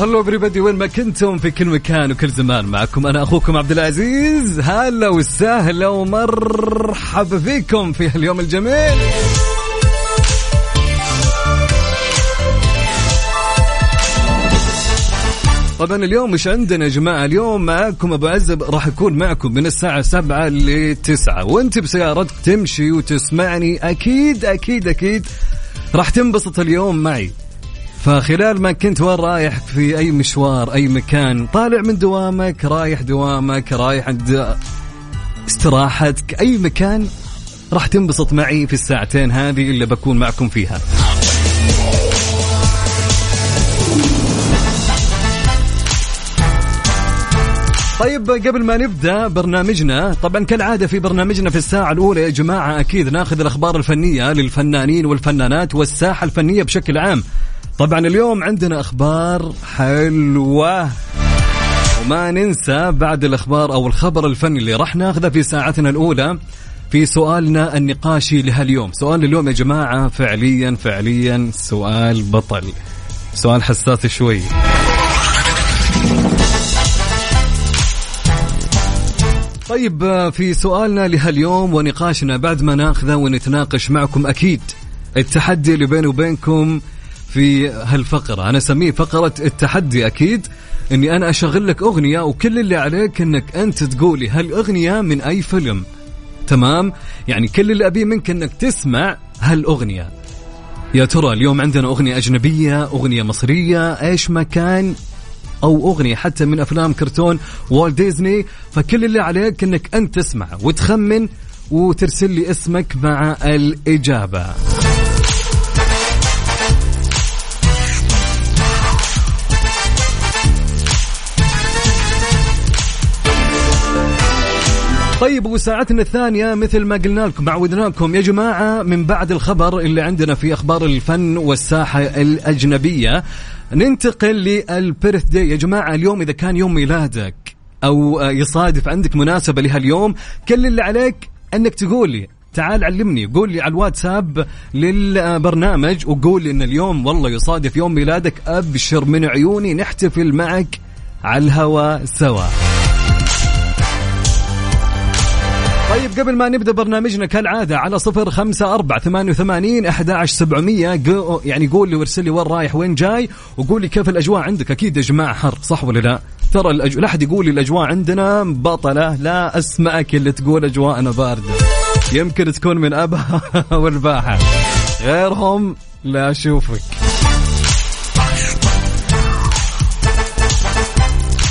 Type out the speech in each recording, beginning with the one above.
هلو everybody وين ما كنتم في كل مكان وكل زمان معكم أنا أخوكم عبد العزيز. هلا وسهلا ومرحبا فيكم في اليوم الجميل. طبعا اليوم مش عندنا يا جماعة اليوم معكم أبو عزب راح يكون معكم من الساعة سبعة لتسعة. وأنت بسيارتك تمشي وتسمعني أكيد أكيد أكيد راح تنبسط اليوم معي. فخلال ما كنت وين رايح في أي مشوار أي مكان طالع من دوامك رايح دوامك رايح عند استراحتك أي مكان راح تنبسط معي في الساعتين هذه اللي بكون معكم فيها. طيب قبل ما نبدأ برنامجنا طبعا كالعادة في برنامجنا في الساعة الأولى يا جماعة أكيد ناخذ الأخبار الفنية للفنانين والفنانات والساحة الفنية بشكل عام. طبعا اليوم عندنا أخبار حلوة. وما ننسى بعد الأخبار أو الخبر الفني اللي راح ناخذه في ساعتنا الأولى في سؤالنا النقاشي لهاليوم. سؤال اليوم يا جماعة فعليا فعليا سؤال بطل. سؤال حساس شوي. طيب في سؤالنا لهاليوم ونقاشنا بعد ما ناخذه ونتناقش معكم أكيد. التحدي اللي بيني وبينكم في هالفقرة. أنا أسميه فقرة التحدي أكيد أني أنا أشغل لك أغنية وكل اللي عليك أنك أنت تقولي هالأغنية من أي فيلم. تمام؟ يعني كل اللي أبيه منك أنك تسمع هالأغنية. يا ترى اليوم عندنا أغنية أجنبية أغنية مصرية إيش ما كان؟ أو أغنية حتى من أفلام كرتون والت ديزني. فكل اللي عليك أنك أنت تسمع وتخمن وترسل لي اسمك مع الإجابة. طيب وساعتنا الثانية مثل ما قلنا لكم عودناكم يا جماعة من بعد الخبر اللي عندنا في أخبار الفن والساحة الأجنبية ننتقل للبيرث داي يا جماعة اليوم إذا كان يوم ميلادك أو يصادف عندك مناسبة لهاليوم كل اللي عليك أنك تقول لي تعال علمني قول لي على الواتساب للبرنامج وقول إن اليوم والله يصادف يوم ميلادك أبشر من عيوني نحتفل معك على الهوا سوا. طيب قبل ما نبدأ برنامجنا كالعادة على صفر خمسة أربعة ثمانية وثمانين أحد عشر سبعمية يعني قول لي وارسل لي وين رايح وين جاي وقول لي كيف الأجواء عندك. أكيد يا جماعة حر صح ولا لا؟ ترى الأج... لا أحد يقول لي الأجواء عندنا بطلة. لا أسمعك اللي تقول أجواءنا باردة. يمكن تكون من أبها والباحة. غيرهم لا أشوفك.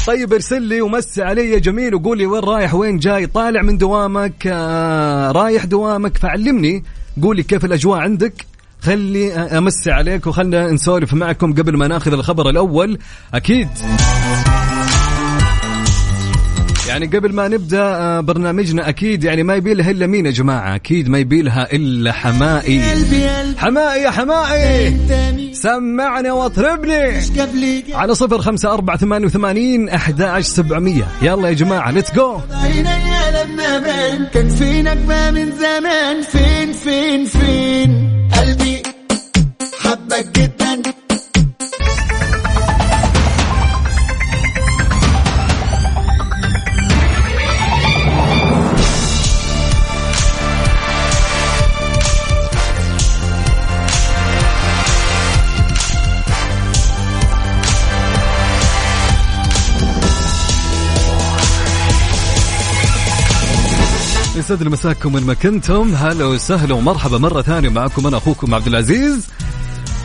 طيب ارسل لي ومسي علي يا جميل وقول لي وين رايح وين جاي. طالع من دوامك آه رايح دوامك فعلمني. قول لي كيف الأجواء عندك. خلي امسي عليك وخلنا نسولف معكم قبل ما ناخذ الخبر الأول. أكيد. يعني قبل ما نبدأ آه، برنامجنا أكيد يعني ما يبي لها إلا مين يا جماعة؟ أكيد ما يبي لها إلا حماقي. حماقي يا حماقي. سمعنا واطربني. على صفر خمسة أربعة ثمانية وثمانين أحد سبعمية. يلا يا جماعة let's go كان فينك ما من زمان فين فين فين؟ يسعد مساكم من ما كنتم هلا وسهلا ومرحبا مرة ثانية معكم أنا أخوكم عبد العزيز.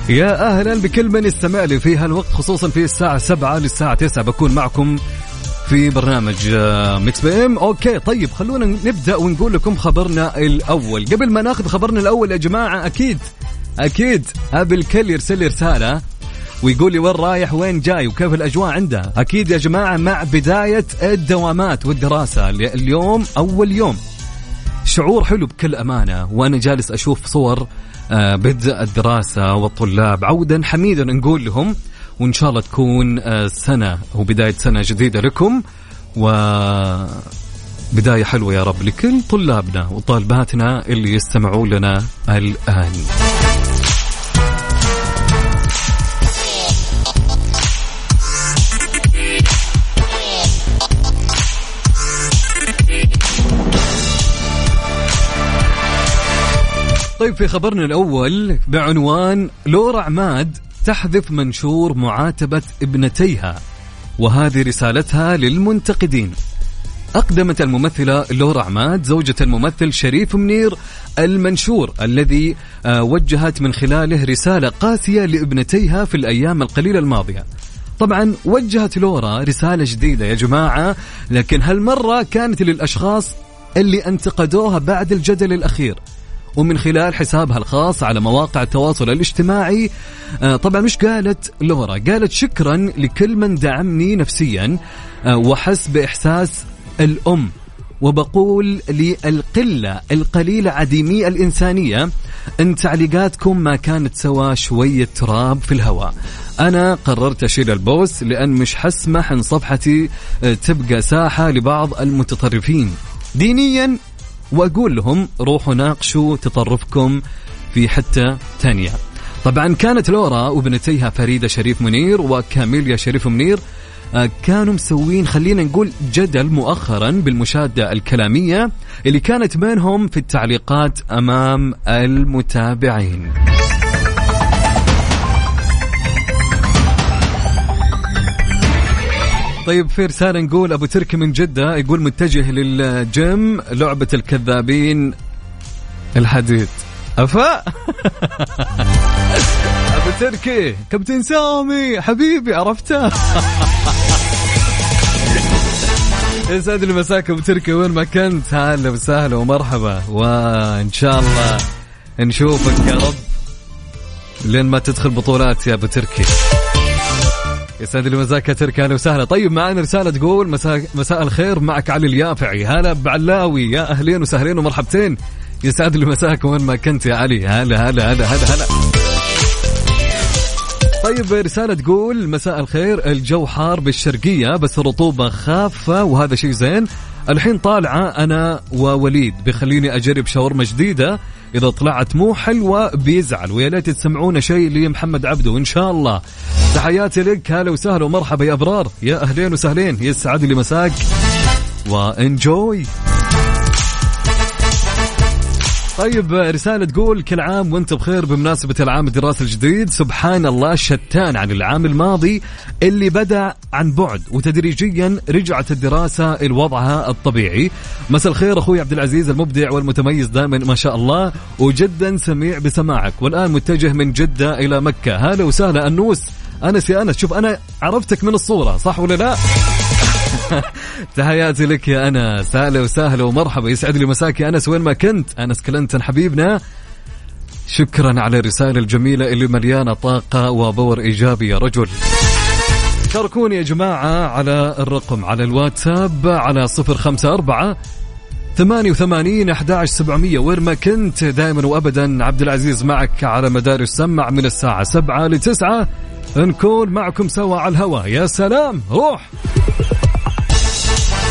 يا أهلا بكل من يستمع لي في هالوقت خصوصا في الساعة سبعة للساعة تسعة بكون معكم في برنامج آه، Mix PM. Okay طيب خلونا نبدأ ونقول لكم خبرنا الأول. قبل ما ناخذ خبرنا الأول يا جماعة أكيد أكيد ابي الكل يرسل لي رسالة ويقول لي وين رايح وين جاي وكيف الأجواء عنده. أكيد يا جماعة مع بداية الدوامات والدراسة. اليوم أول يوم. شعور حلو بكل أمانة وأنا جالس أشوف صور آه، بدء الدراسة والطلاب عودا حميدا نقول لهم وإن شاء الله تكون آه، سنة وبداية سنة جديدة لكم و بداية حلوة يا رب لكل طلابنا وطالباتنا اللي يستمعوا لنا الآن. طيب في خبرنا الأول بعنوان لورا عماد تحذف منشور معاتبة ابنتيها وهذه رسالتها للمنتقدين. أقدمت الممثلة لورا عماد زوجة الممثل شريف منير المنشور الذي آه، وجهت من خلاله رسالة قاسية لابنتيها في الأيام القليلة الماضية. طبعا وجهت لورا رسالة جديدة يا جماعة لكن هالمرة كانت للأشخاص اللي انتقدوها بعد الجدل الأخير. ومن خلال حسابها الخاص على مواقع التواصل الاجتماعي آه، طبعا مش قالت لورا قالت شكرا لكل من دعمني نفسيا آه، وحس بإحساس الأم. وبقول للقلة القليلة عديمي الإنسانية أن تعليقاتكم ما كانت سوى شوية تراب في الهواء. أنا قررت أشيل البوست لأن مش حسمح أن صفحتي آه، تبقى ساحة لبعض المتطرفين. دينيا وأقول لهم روحوا ناقشوا تطرفكم في حتة ثانية طبعا كانت لورا وابنتيها فريدة شريف منير وكاميليا شريف منير آه، كانوا مسوين خلينا نقول جدل مؤخرا بالمشادة الكلامية اللي كانت بينهم في التعليقات أمام المتابعين. طيب في رسالة نقول أبو تركي من جدة يقول متجه للجيم لعبة الكذابين الحديد. أفا؟ أبو تركي كابتن سامي حبيبي عرفته؟ يسعد لي مساك أبو تركي وين ما كنت؟ هلا وسهلا ومرحبا. وإن شاء الله نشوفك يا رب لين ما تدخل بطولات يا أبو تركي. يسعد لي مساك يا تركي أهلا وسهلا. طيب معنا رسالة تقول مساء مساء الخير معك علي اليافعي. هلا بعلاوي يا أهلين وسهلين ومرحبتين. يسعد لي مساك وين ما كنت يا علي. هلا هلا هلا هلا هلا. طيب رسالة تقول مساء الخير الجو حار بالشرقية بس الرطوبة خافة وهذا شيء زين. الحين طالعة أنا ووليد بخليني أجرب شاورما جديدة. إذا طلعت مو حلوة بيزعل ويا ليت تسمعونا شيء لمحمد عبده إن شاء الله. تحياتي لك هلا وسهلا ومرحبا يا أبرار. يا أهلين وسهلين يسعد لي مساك. وإنجوي. طيب رسالة تقول كل عام وأنت بخير بمناسبة العام الدراسي الجديد سبحان الله شتان عن العام الماضي اللي بدأ عن بعد. وتدريجيا رجعت الدراسة لوضعها الطبيعي. مساء الخير أخوي عبد العزيز المبدع والمتميز دائما ما شاء الله وجدا سميع بسماعك. والآن متجه من جدة إلى مكة. هلا وسهلا أنوس أنس يا أنس شوف أنا عرفتك من الصورة صح ولا لا؟ تحياتي لك يا أنس. أهلا وسهلا ومرحبا. يسعد لي مساك يا أنس. وين ما كنت. أنس كلنتن حبيبنا. شكرا على الرسالة الجميلة اللي مليانة طاقة وبور إيجابي يا رجل. شاركوني يا جماعة على الرقم على الواتساب على صفر خمسة أربعة ثمانية وثمانين أحد سبعمية. وين ما كنت دائما وأبدا عبد العزيز معك على مدار السمع من الساعة سبعة لتسعة. نكون معكم سوا على الهواء. يا سلام. روح.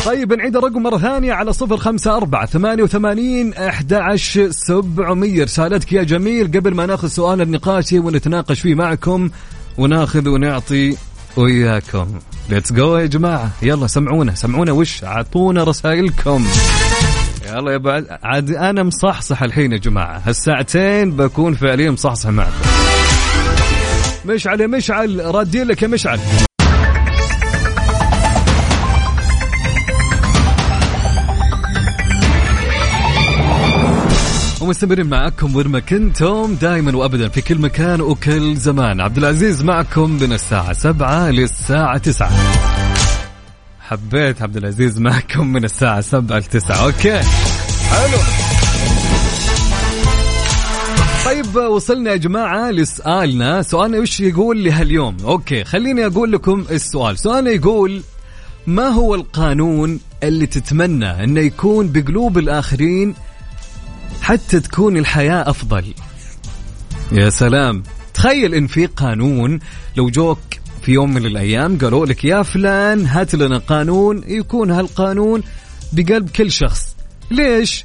طيب نعيد الرقم مرة ثانية على صفر خمسة أربعة ثمانية وثمانين أحد سبعمية. رسالتك يا جميل قبل ما ناخذ سؤال النقاشي ونتناقش فيه معكم وناخذ ونعطي وياكم. ليتس جو يا جماعة. يلا سمعونا سمعونا وش أعطونا رسائلكم. يلا يا بعد عاد أنا مصحصح الحين يا جماعة. هالساعتين بكون فعليا مصحصح معكم. مشعل يا مشعل ردي لك يا مشعل. ومستمرين معكم وين ما كنتم دائما وابدا في كل مكان وكل زمان. عبد العزيز معكم من الساعة سبعة للساعة تسعة. حبيت عبد العزيز معكم من الساعة سبعة لتسعة. أوكي. حلو. طيب وصلنا يا جماعة لسؤالنا. سؤالنا وش يقول لهاليوم أوكي خليني أقول لكم السؤال. سؤالنا يقول ما هو القانون اللي تتمنى إنه يكون بقلوب الآخرين حتى تكون الحياة أفضل. يا سلام. تخيل إن في قانون لو جوك في يوم من الأيام قالوا لك يا فلان هات لنا قانون يكون هالقانون بقلب كل شخص. ليش؟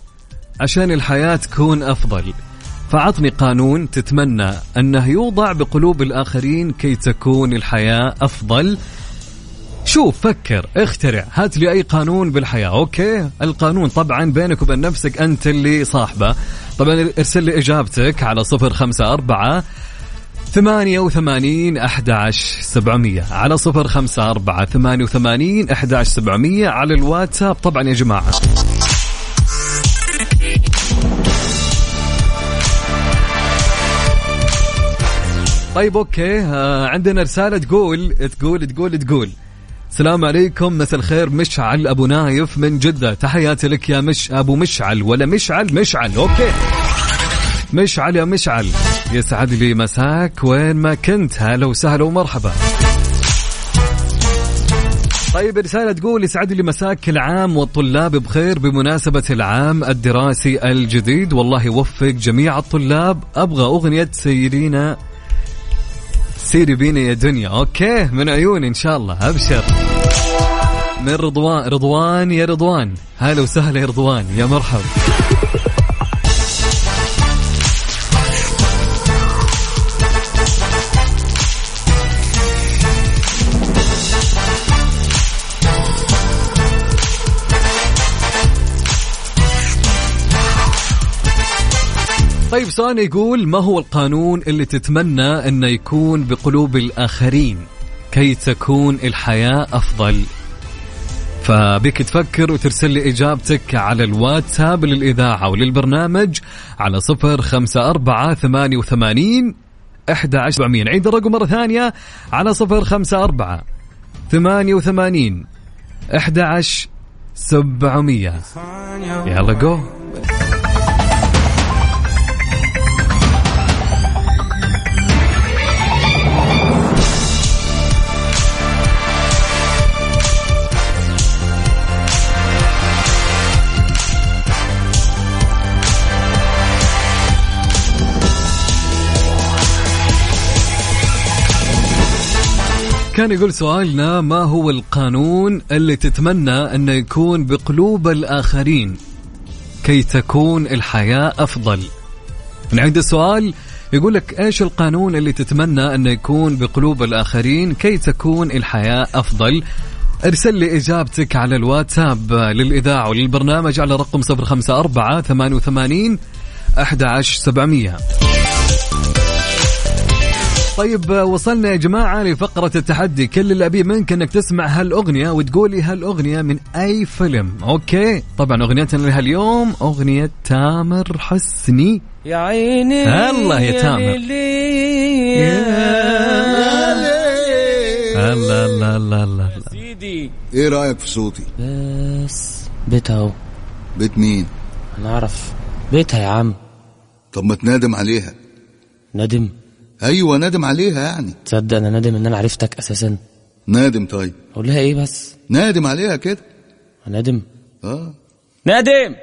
عشان الحياة تكون أفضل. فعطني قانون تتمنى أنه يوضع بقلوب الآخرين كي تكون الحياة أفضل. شوف فكر؟ اخترع. هات لي أي قانون بالحياة. أوكي. القانون طبعا بينك وبين نفسك أنت اللي صاحبه. طبعا ارسل لي إجابتك على صفر خمسة أربعة ثمانية وثمانين أحد سبعمية. على صفر خمسة أربعة ثمانية وثمانين أحد سبعمية. على الواتساب طبعا يا جماعة. طيب okay. آه عندنا رسالة تقول تقول تقول تقول. السلام عليكم مساء الخير مشعل أبو نايف من جدة. تحياتي لك يا مش أبو مشعل. ولا مشعل مشعل. okay. مشعل يا مشعل. يسعد لي مساك وين ما كنت. هلا وسهلا ومرحبا. طيب رسالة تقول يسعد لي مساك العام والطلاب بخير بمناسبة العام الدراسي الجديد. والله يوفق جميع الطلاب. أبغى أغنية سيرينا سيري بينا يا دنيا. okay من عيوني إن شاء الله. أبشر. من رضوان رضوان يا رضوان. هلا وسهلا يا رضوان. يا مرحب طيب سؤال يقول ما هو القانون اللي تتمنى انه يكون بقلوب الآخرين؟ كي تكون الحياة أفضل؟ فبك تفكر وترسل لي إجابتك على الواتساب للإذاعة وللبرنامج على صفر خمسة أربعة ثمانية وثمانين إحدى عشر نعيد الرقم مرة ثانية على صفر خمسة أربعة ثمانية وثمانين إحدى عشر سبعمية. يلا جو كان يقول سؤالنا ما هو القانون اللي تتمنى انه يكون بقلوب الآخرين؟ كي تكون الحياة أفضل. نعيد السؤال يقول لك إيش القانون اللي تتمنى انه يكون بقلوب الآخرين؟ كي تكون الحياة أفضل. ارسل لي إجابتك على الواتساب للإذاعة وللبرنامج على رقم 054 88 11700 طيب وصلنا يا جماعة لفقرة التحدي. كل اللي أبيه منك أنك تسمع هالأغنية وتقولي هالأغنية من أي فيلم. okay. طبعا أغنيتنا لهاليوم أغنية تامر حسني. يا عيني الله يا تامر. الله الله الله الله سيدي. إيه رأيك في صوتي؟ بس. بيتها اهو بيت مين؟ أنا أعرف. بيتها يا عم. طب ما تنادم عليها. ندم أيوه نادم عليها يعني. تصدق أنا ندم إن أنا عرفتك أساسا. نادم طيب. أقول لها إيه بس؟ نادم عليها كده. ندم آه. ندم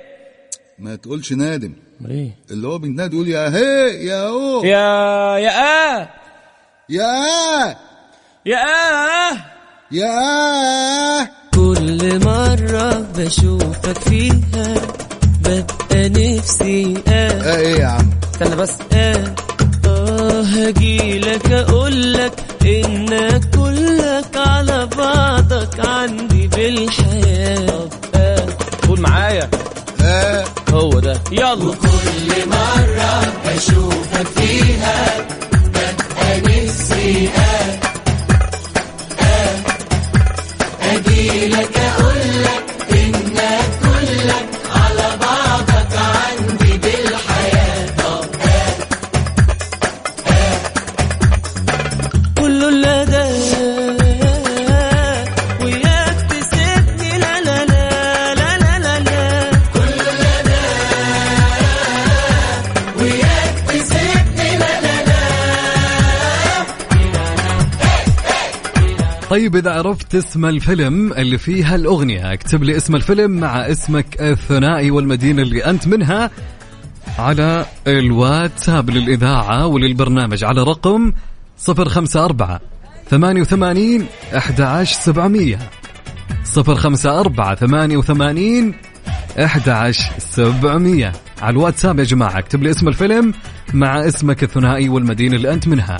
ما تقولش نادم. إيه؟ اللي هو بينادي يقول يا هي يا أو. يا يا آه يا يا آه يا كل مرة بشوفك فيها ببقى نفسي آه آه إيه يا عم؟ استنى بس آه آه هجيلك أقولك انك كلك على بعضك عندي بالحياة. طب آه قول معايا. آه هو ده. يلا. كل مرة بشوفك فيها ببقى نفسي آه آه أجيلك اقولك طيب إذا عرفت اسم الفيلم اللي فيها الأغنية اكتب لي اسم الفيلم مع اسمك الثنائي والمدينة اللي أنت منها على الواتساب للإذاعة وللبرنامج على رقم 054 88 11700 054 88 11700 على الواتساب يا جماعة اكتب لي اسم الفيلم مع اسمك الثنائي والمدينة اللي أنت منها.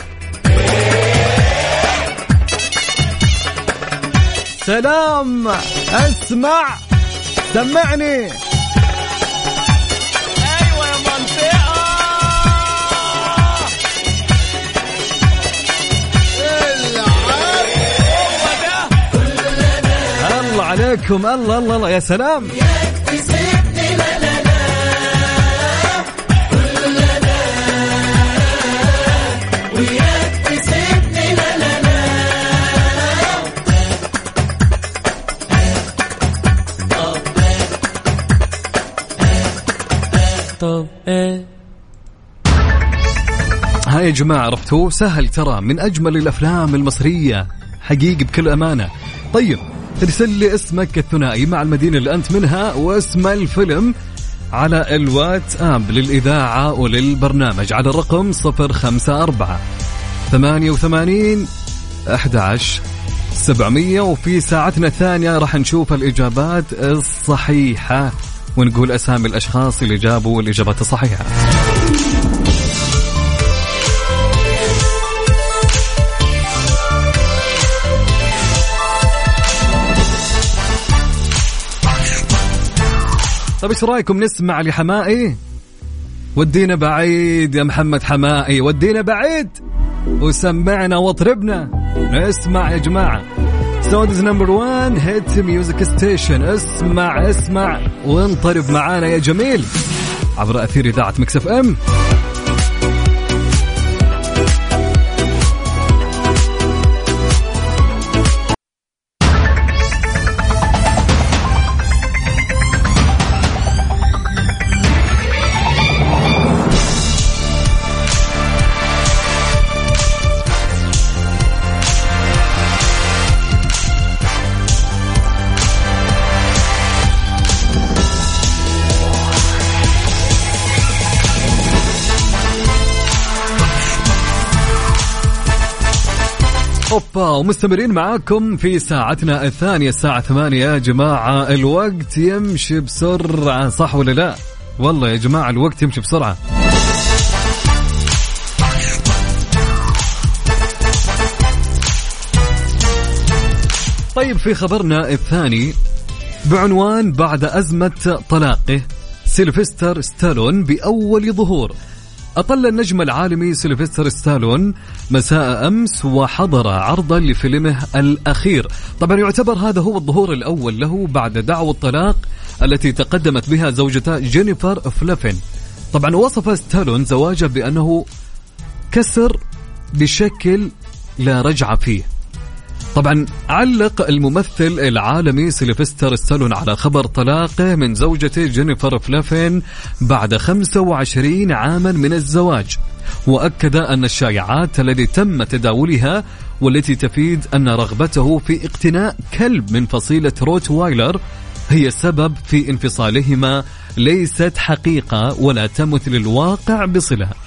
سلام. اسمع. سمعني. الله عليكم. الله الله الله. يا سلام. طب إيه ها يا جماعة عرفتوا؟ سهل ترى من أجمل الأفلام المصرية. حقيقي بكل أمانة. طيب ترسل لي اسمك الثنائي مع المدينة اللي أنت منها واسم الفيلم على الواتساب للإذاعة وللبرنامج على الرقم 054 88 11 700 وفي ساعتنا الثانية راح نشوف الإجابات الصحيحة. ونقول أسامي الأشخاص اللي جابوا الإجابات الصحيحة. طيب إيش رأيكم نسمع لحمائي؟ ودينا بعيد يا محمد حمائي ودينا بعيد وسمعنا واطربنا. نسمع يا جماعة. Saudi's number 1 hit music station اسمع اسمع. وانطرب معانا يا جميل عبر أثير إذاعة Mix FM. أوبا ومستمرين معاكم في ساعتنا الثانية الساعة ثمانية. يا جماعة الوقت يمشي بسرعة صح ولا لا؟ والله يا جماعة الوقت يمشي بسرعة. طيب في خبرنا الثاني بعنوان بعد أزمة طلاقه سيلفستر ستالون بأول ظهور. أطل النجم العالمي سيلفستر ستالون مساء أمس وحضر عرضا لفيلمه الأخير. طبعا يعتبر هذا هو الظهور الأول له بعد دعوى الطلاق التي تقدمت بها زوجته جينيفر فليفن طبعا وصف ستالون زواجه بأنه كسر بشكل لا رجعة فيه. طبعا علق الممثل العالمي سيلفستر ستالون على خبر طلاقه من زوجته جينيفر فلافين بعد 25 عاما من الزواج. وأكد أن الشائعات التي تم تداولها والتي تفيد أن رغبته في اقتناء كلب من فصيلة روت وايلر هي السبب في انفصالهما ليست حقيقة ولا تمثل الواقع بصلة.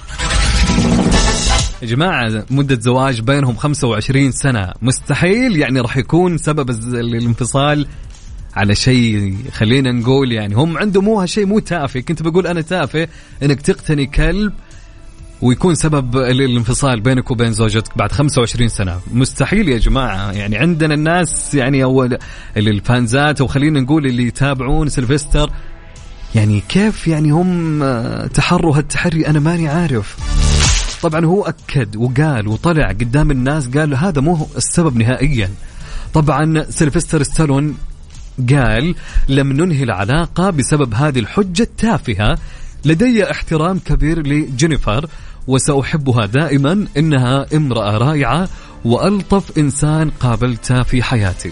يا جماعة مدة زواج بينهم 25 سنة. مستحيل يعني راح يكون سبب الانفصال على شيء خلينا نقول يعني. هم عندهم مو هالشيء مو تافه. كنت بقول أنا تافه إنك تقتني كلب ويكون سبب ال- الانفصال بينك وبين زوجتك بعد 25 سنة. مستحيل يا جماعة. يعني عندنا الناس يعني اللي الفانزات أو خلينا نقول اللي يتابعون سيلفستر يعني كيف يعني هم آه، تحروا هالتحري؟ أنا ماني عارف. طبعا هو أكد وقال وطلع قدام الناس قال هذا مو السبب نهائيا. طبعا سيلفستر ستالون قال لم ننهي العلاقة بسبب هذه الحجة التافهة. لدي احترام كبير لجينيفر وسأحبها دائما إنها امرأة رائعة وألطف إنسان قابلته في حياتي.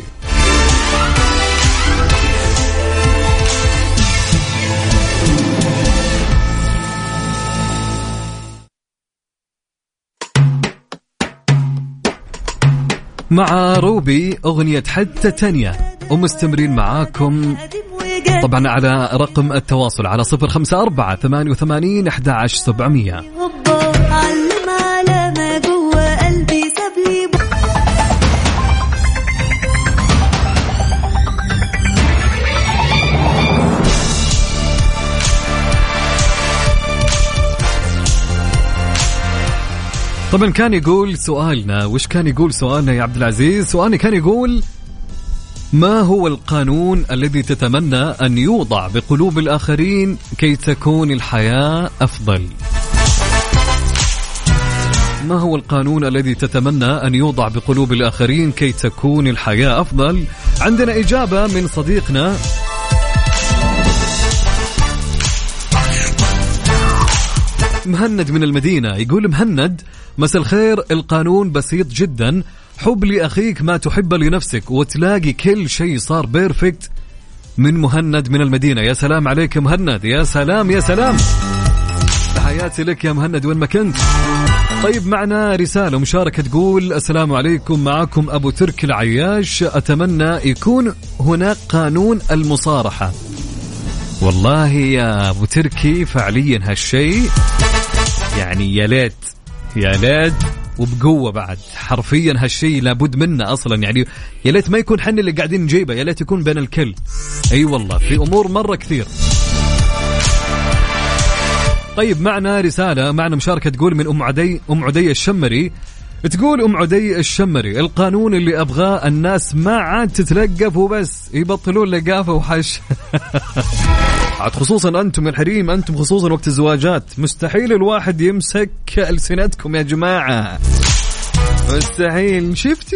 مع روبي أغنية حتى تانية. ومستمرين معاكم. طبعا على رقم التواصل على صفر خمسة أربعة ثمانية وثمانين أحد عشر سبعمية. طبعا كان يقول سؤالنا وش كان يقول سؤالنا يا عبد العزيز؟ سؤالنا كان يقول ما هو القانون الذي تتمنى أن يوضع بقلوب الآخرين كي تكون الحياة أفضل؟ ما هو القانون الذي تتمنى أن يوضع بقلوب الآخرين كي تكون الحياة أفضل؟ عندنا إجابة من صديقنا مهند من المدينة. يقول مهند مساء الخير القانون بسيط جدا. حب لأخيك ما تحب لنفسك وتلاقي كل شيء صار بيرفكت من مهند من المدينة. يا سلام عليك مهند. يا سلام يا سلام. تحياتي لك يا مهند وين ما كنت. طيب معنا رسالة مشاركة تقول السلام عليكم. معكم أبو ترك العياش. أتمنى يكون هناك قانون المصارحة. والله يا أبو تركي فعليا هالشيء. يعني يا ليت يا ليت وبقوة بعد. حرفيا هالشيء لابد منه أصلا. يعني يا ليت ما يكون حنا اللي قاعدين نجيبه يا ليت يكون بين الكل. أي والله في أمور مرة كثير. طيب معنا رسالة معنا مشاركة تقول من أم عدي أم عدي الشمري. تقول أم عدي الشمري القانون اللي أبغاه الناس ما عاد تتلقف وبس يبطلون لقافة وحش. عاد خصوصا أنتم الحريم أنتم خصوصا وقت الزواجات. مستحيل الواحد يمسك ألسنتكم يا جماعة. مستحيل. شفتي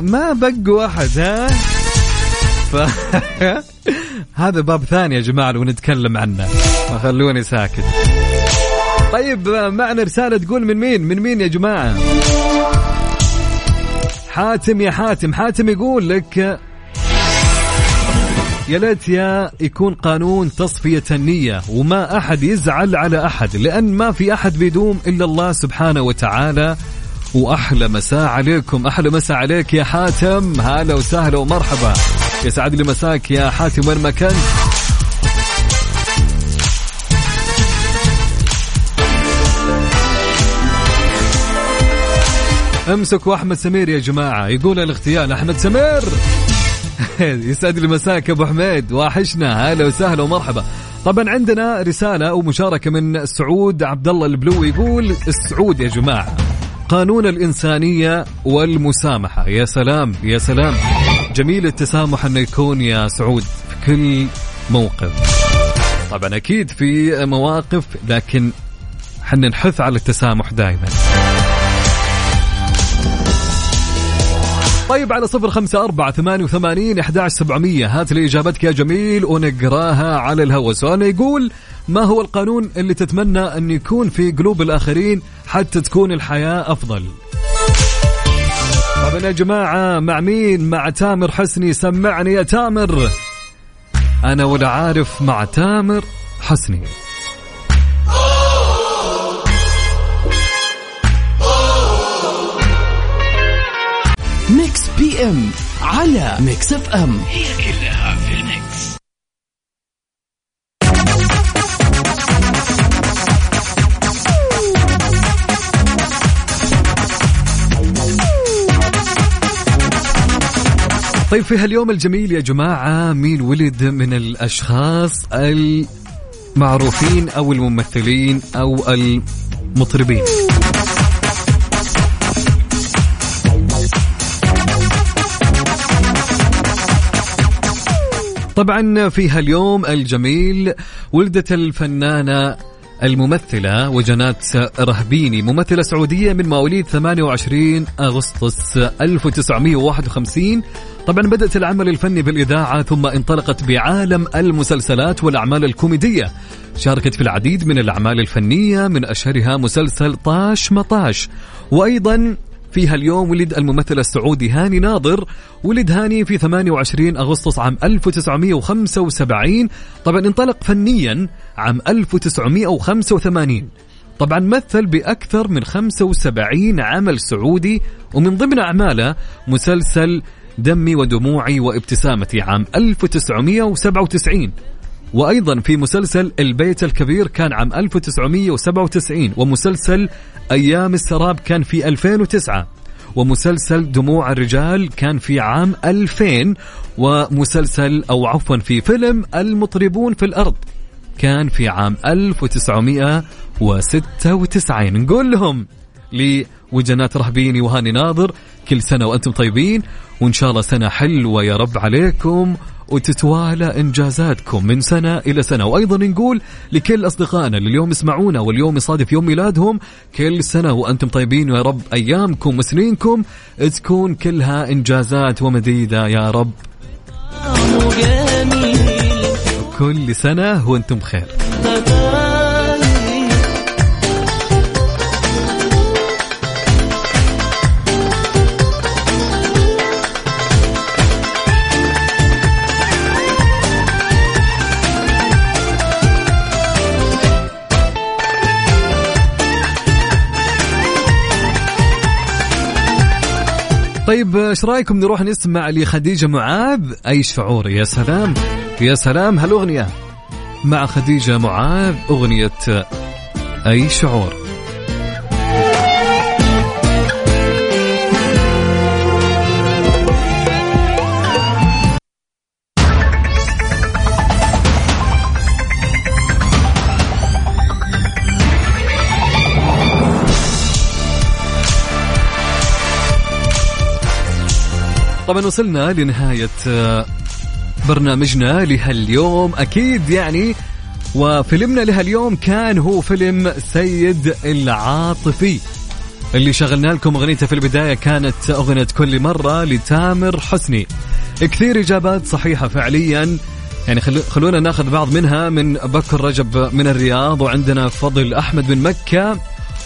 ما بقوا أحد ها؟ ف... هذا باب ثاني يا جماعة لو نتكلم عنه. فخلوني ساكت. طيب معنا رسالة تقول من مين؟ من مين يا جماعة؟ حاتم يا حاتم. حاتم يقول لك يا ليت يا يكون قانون تصفية النية وما أحد يزعل على أحد لأن ما في أحد بيدوم إلا الله سبحانه وتعالى. وأحلى مساء عليكم أحلى مساء عليك يا حاتم. هلا وسهلا ومرحبا. يسعد لي مساك يا حاتم وين ما كنت؟ امسكوا احمد سمير يا جماعة يقول الاغتيال أحمد سمير! يسعد لي مساك أبو حميد واحشنا هلا وسهلا ومرحبا. طبعا عندنا رسالة ومشاركة من سعود عبد الله البلوي يقول السعود يا جماعة قانون الإنسانية والمسامحة. يا سلام يا سلام. جميل التسامح أنه يكون يا سعود في كل موقف. طبعا أكيد في مواقف لكن حنا نحث على التسامح دائما طيب على صفر خمسة أربعة ثمانية وثمانين إحداش سبعمية. هات لي إجابتك يا جميل ونقراها على الهواء. سؤالنا يقول ما هو القانون اللي تتمنى أن يكون في قلوب الآخرين حتى تكون الحياة أفضل؟ طبعا يا جماعة مع مين؟ مع تامر حسني. سمعني يا تامر. أنا ولا عارف مع تامر حسني. PM على Mix FM هي كلها في ال mix. طيب في هاليوم الجميل يا جماعة مين ولد من الأشخاص المعروفين أو الممثلين أو المطربين؟ طبعا في هاليوم الجميل ولدت الفنانة الممثلة وجنات رهبيني ممثلة سعودية من مواليد 28 أغسطس 1951 طبعا بدأت العمل الفني بالإذاعة ثم انطلقت بعالم المسلسلات والأعمال الكوميدية. شاركت في العديد من الأعمال الفنية من أشهرها مسلسل طاش مطاش. وأيضا في هاليوم ولد الممثل السعودي هاني ناظر ولد هاني في 28 أغسطس عام 1975 طبعا انطلق فنيا عام 1985 طبعا مثل بأكثر من 75 عمل سعودي ومن ضمن أعماله مسلسل دمي ودموعي وابتسامتي عام 1997 وأيضا في مسلسل البيت الكبير كان عام 1997 ومسلسل أيام السراب كان في 2009 ومسلسل دموع الرجال كان في عام 2000 ومسلسل أو عفوا في فيلم المطربون في الأرض كان في عام 1996 نقول لهم لوجنات رهبيني وهاني ناظر كل سنة وأنتم طيبين وإن شاء الله سنة حلوة يا رب عليكم وتتوالى إنجازاتكم من سنة إلى سنة. وأيضا نقول لكل أصدقائنا اللي اليوم يسمعونا واليوم يصادف يوم ميلادهم كل سنة وأنتم طيبين ويا رب أيامكم وسنينكم تكون كلها إنجازات ومديدة يا رب. كل سنة وأنتم بخير. طيب إيش رأيكم نروح نسمع لخديجة معاذ؟ أي شعور؟ يا سلام. يا سلام. هالاغنيه مع خديجة معاذ أغنية أي شعور؟ طبعا وصلنا لنهاية آه، برنامجنا لهاليوم. أكيد يعني وفيلمنا لهاليوم كان هو فيلم سيد العاطفي. اللي شغلنا لكم اغنيته في البداية كانت أغنية كل مرة لتامر حسني. كثير إجابات صحيحة فعليا. يعني خلو خلونا ناخذ بعض منها من بكر رجب من الرياض وعندنا فضل أحمد من مكة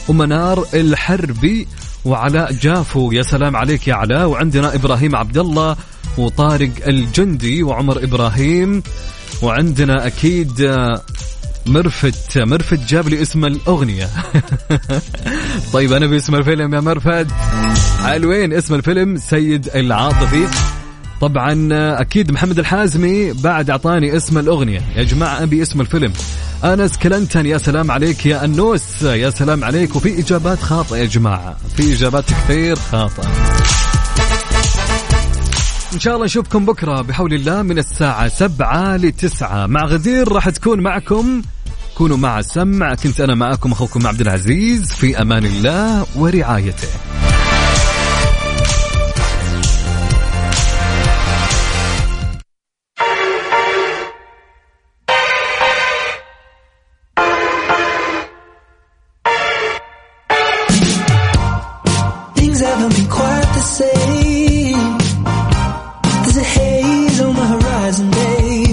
ومنار الحربي. وعلاء جافو. يا سلام عليك يا علاء. وعندنا إبراهيم عبد الله وطارق الجندي وعمر إبراهيم. وعندنا أكيد مرفت مرفت جاب لي اسم الأغنية. طيب أنا باسم الفيلم يا مرفت. حلوين اسم الفيلم سيد العاطفي. طبعا أكيد محمد الحازمي بعد أعطاني اسم الأغنية. يا جماعة أبي اسم الفيلم. أنس كلنتن يا سلام عليك. يا أنوس يا سلام عليك. وفي إجابات خاطئة يا جماعة. في إجابات كثير خاطئة. إن شاء الله نشوفكم بكرة بحول الله من الساعة سبعة لتسعة. مع غدير راح تكون معكم. كونوا مع السمع كنت أنا معكم أخوكم عبد العزيز. في أمان الله ورعايته.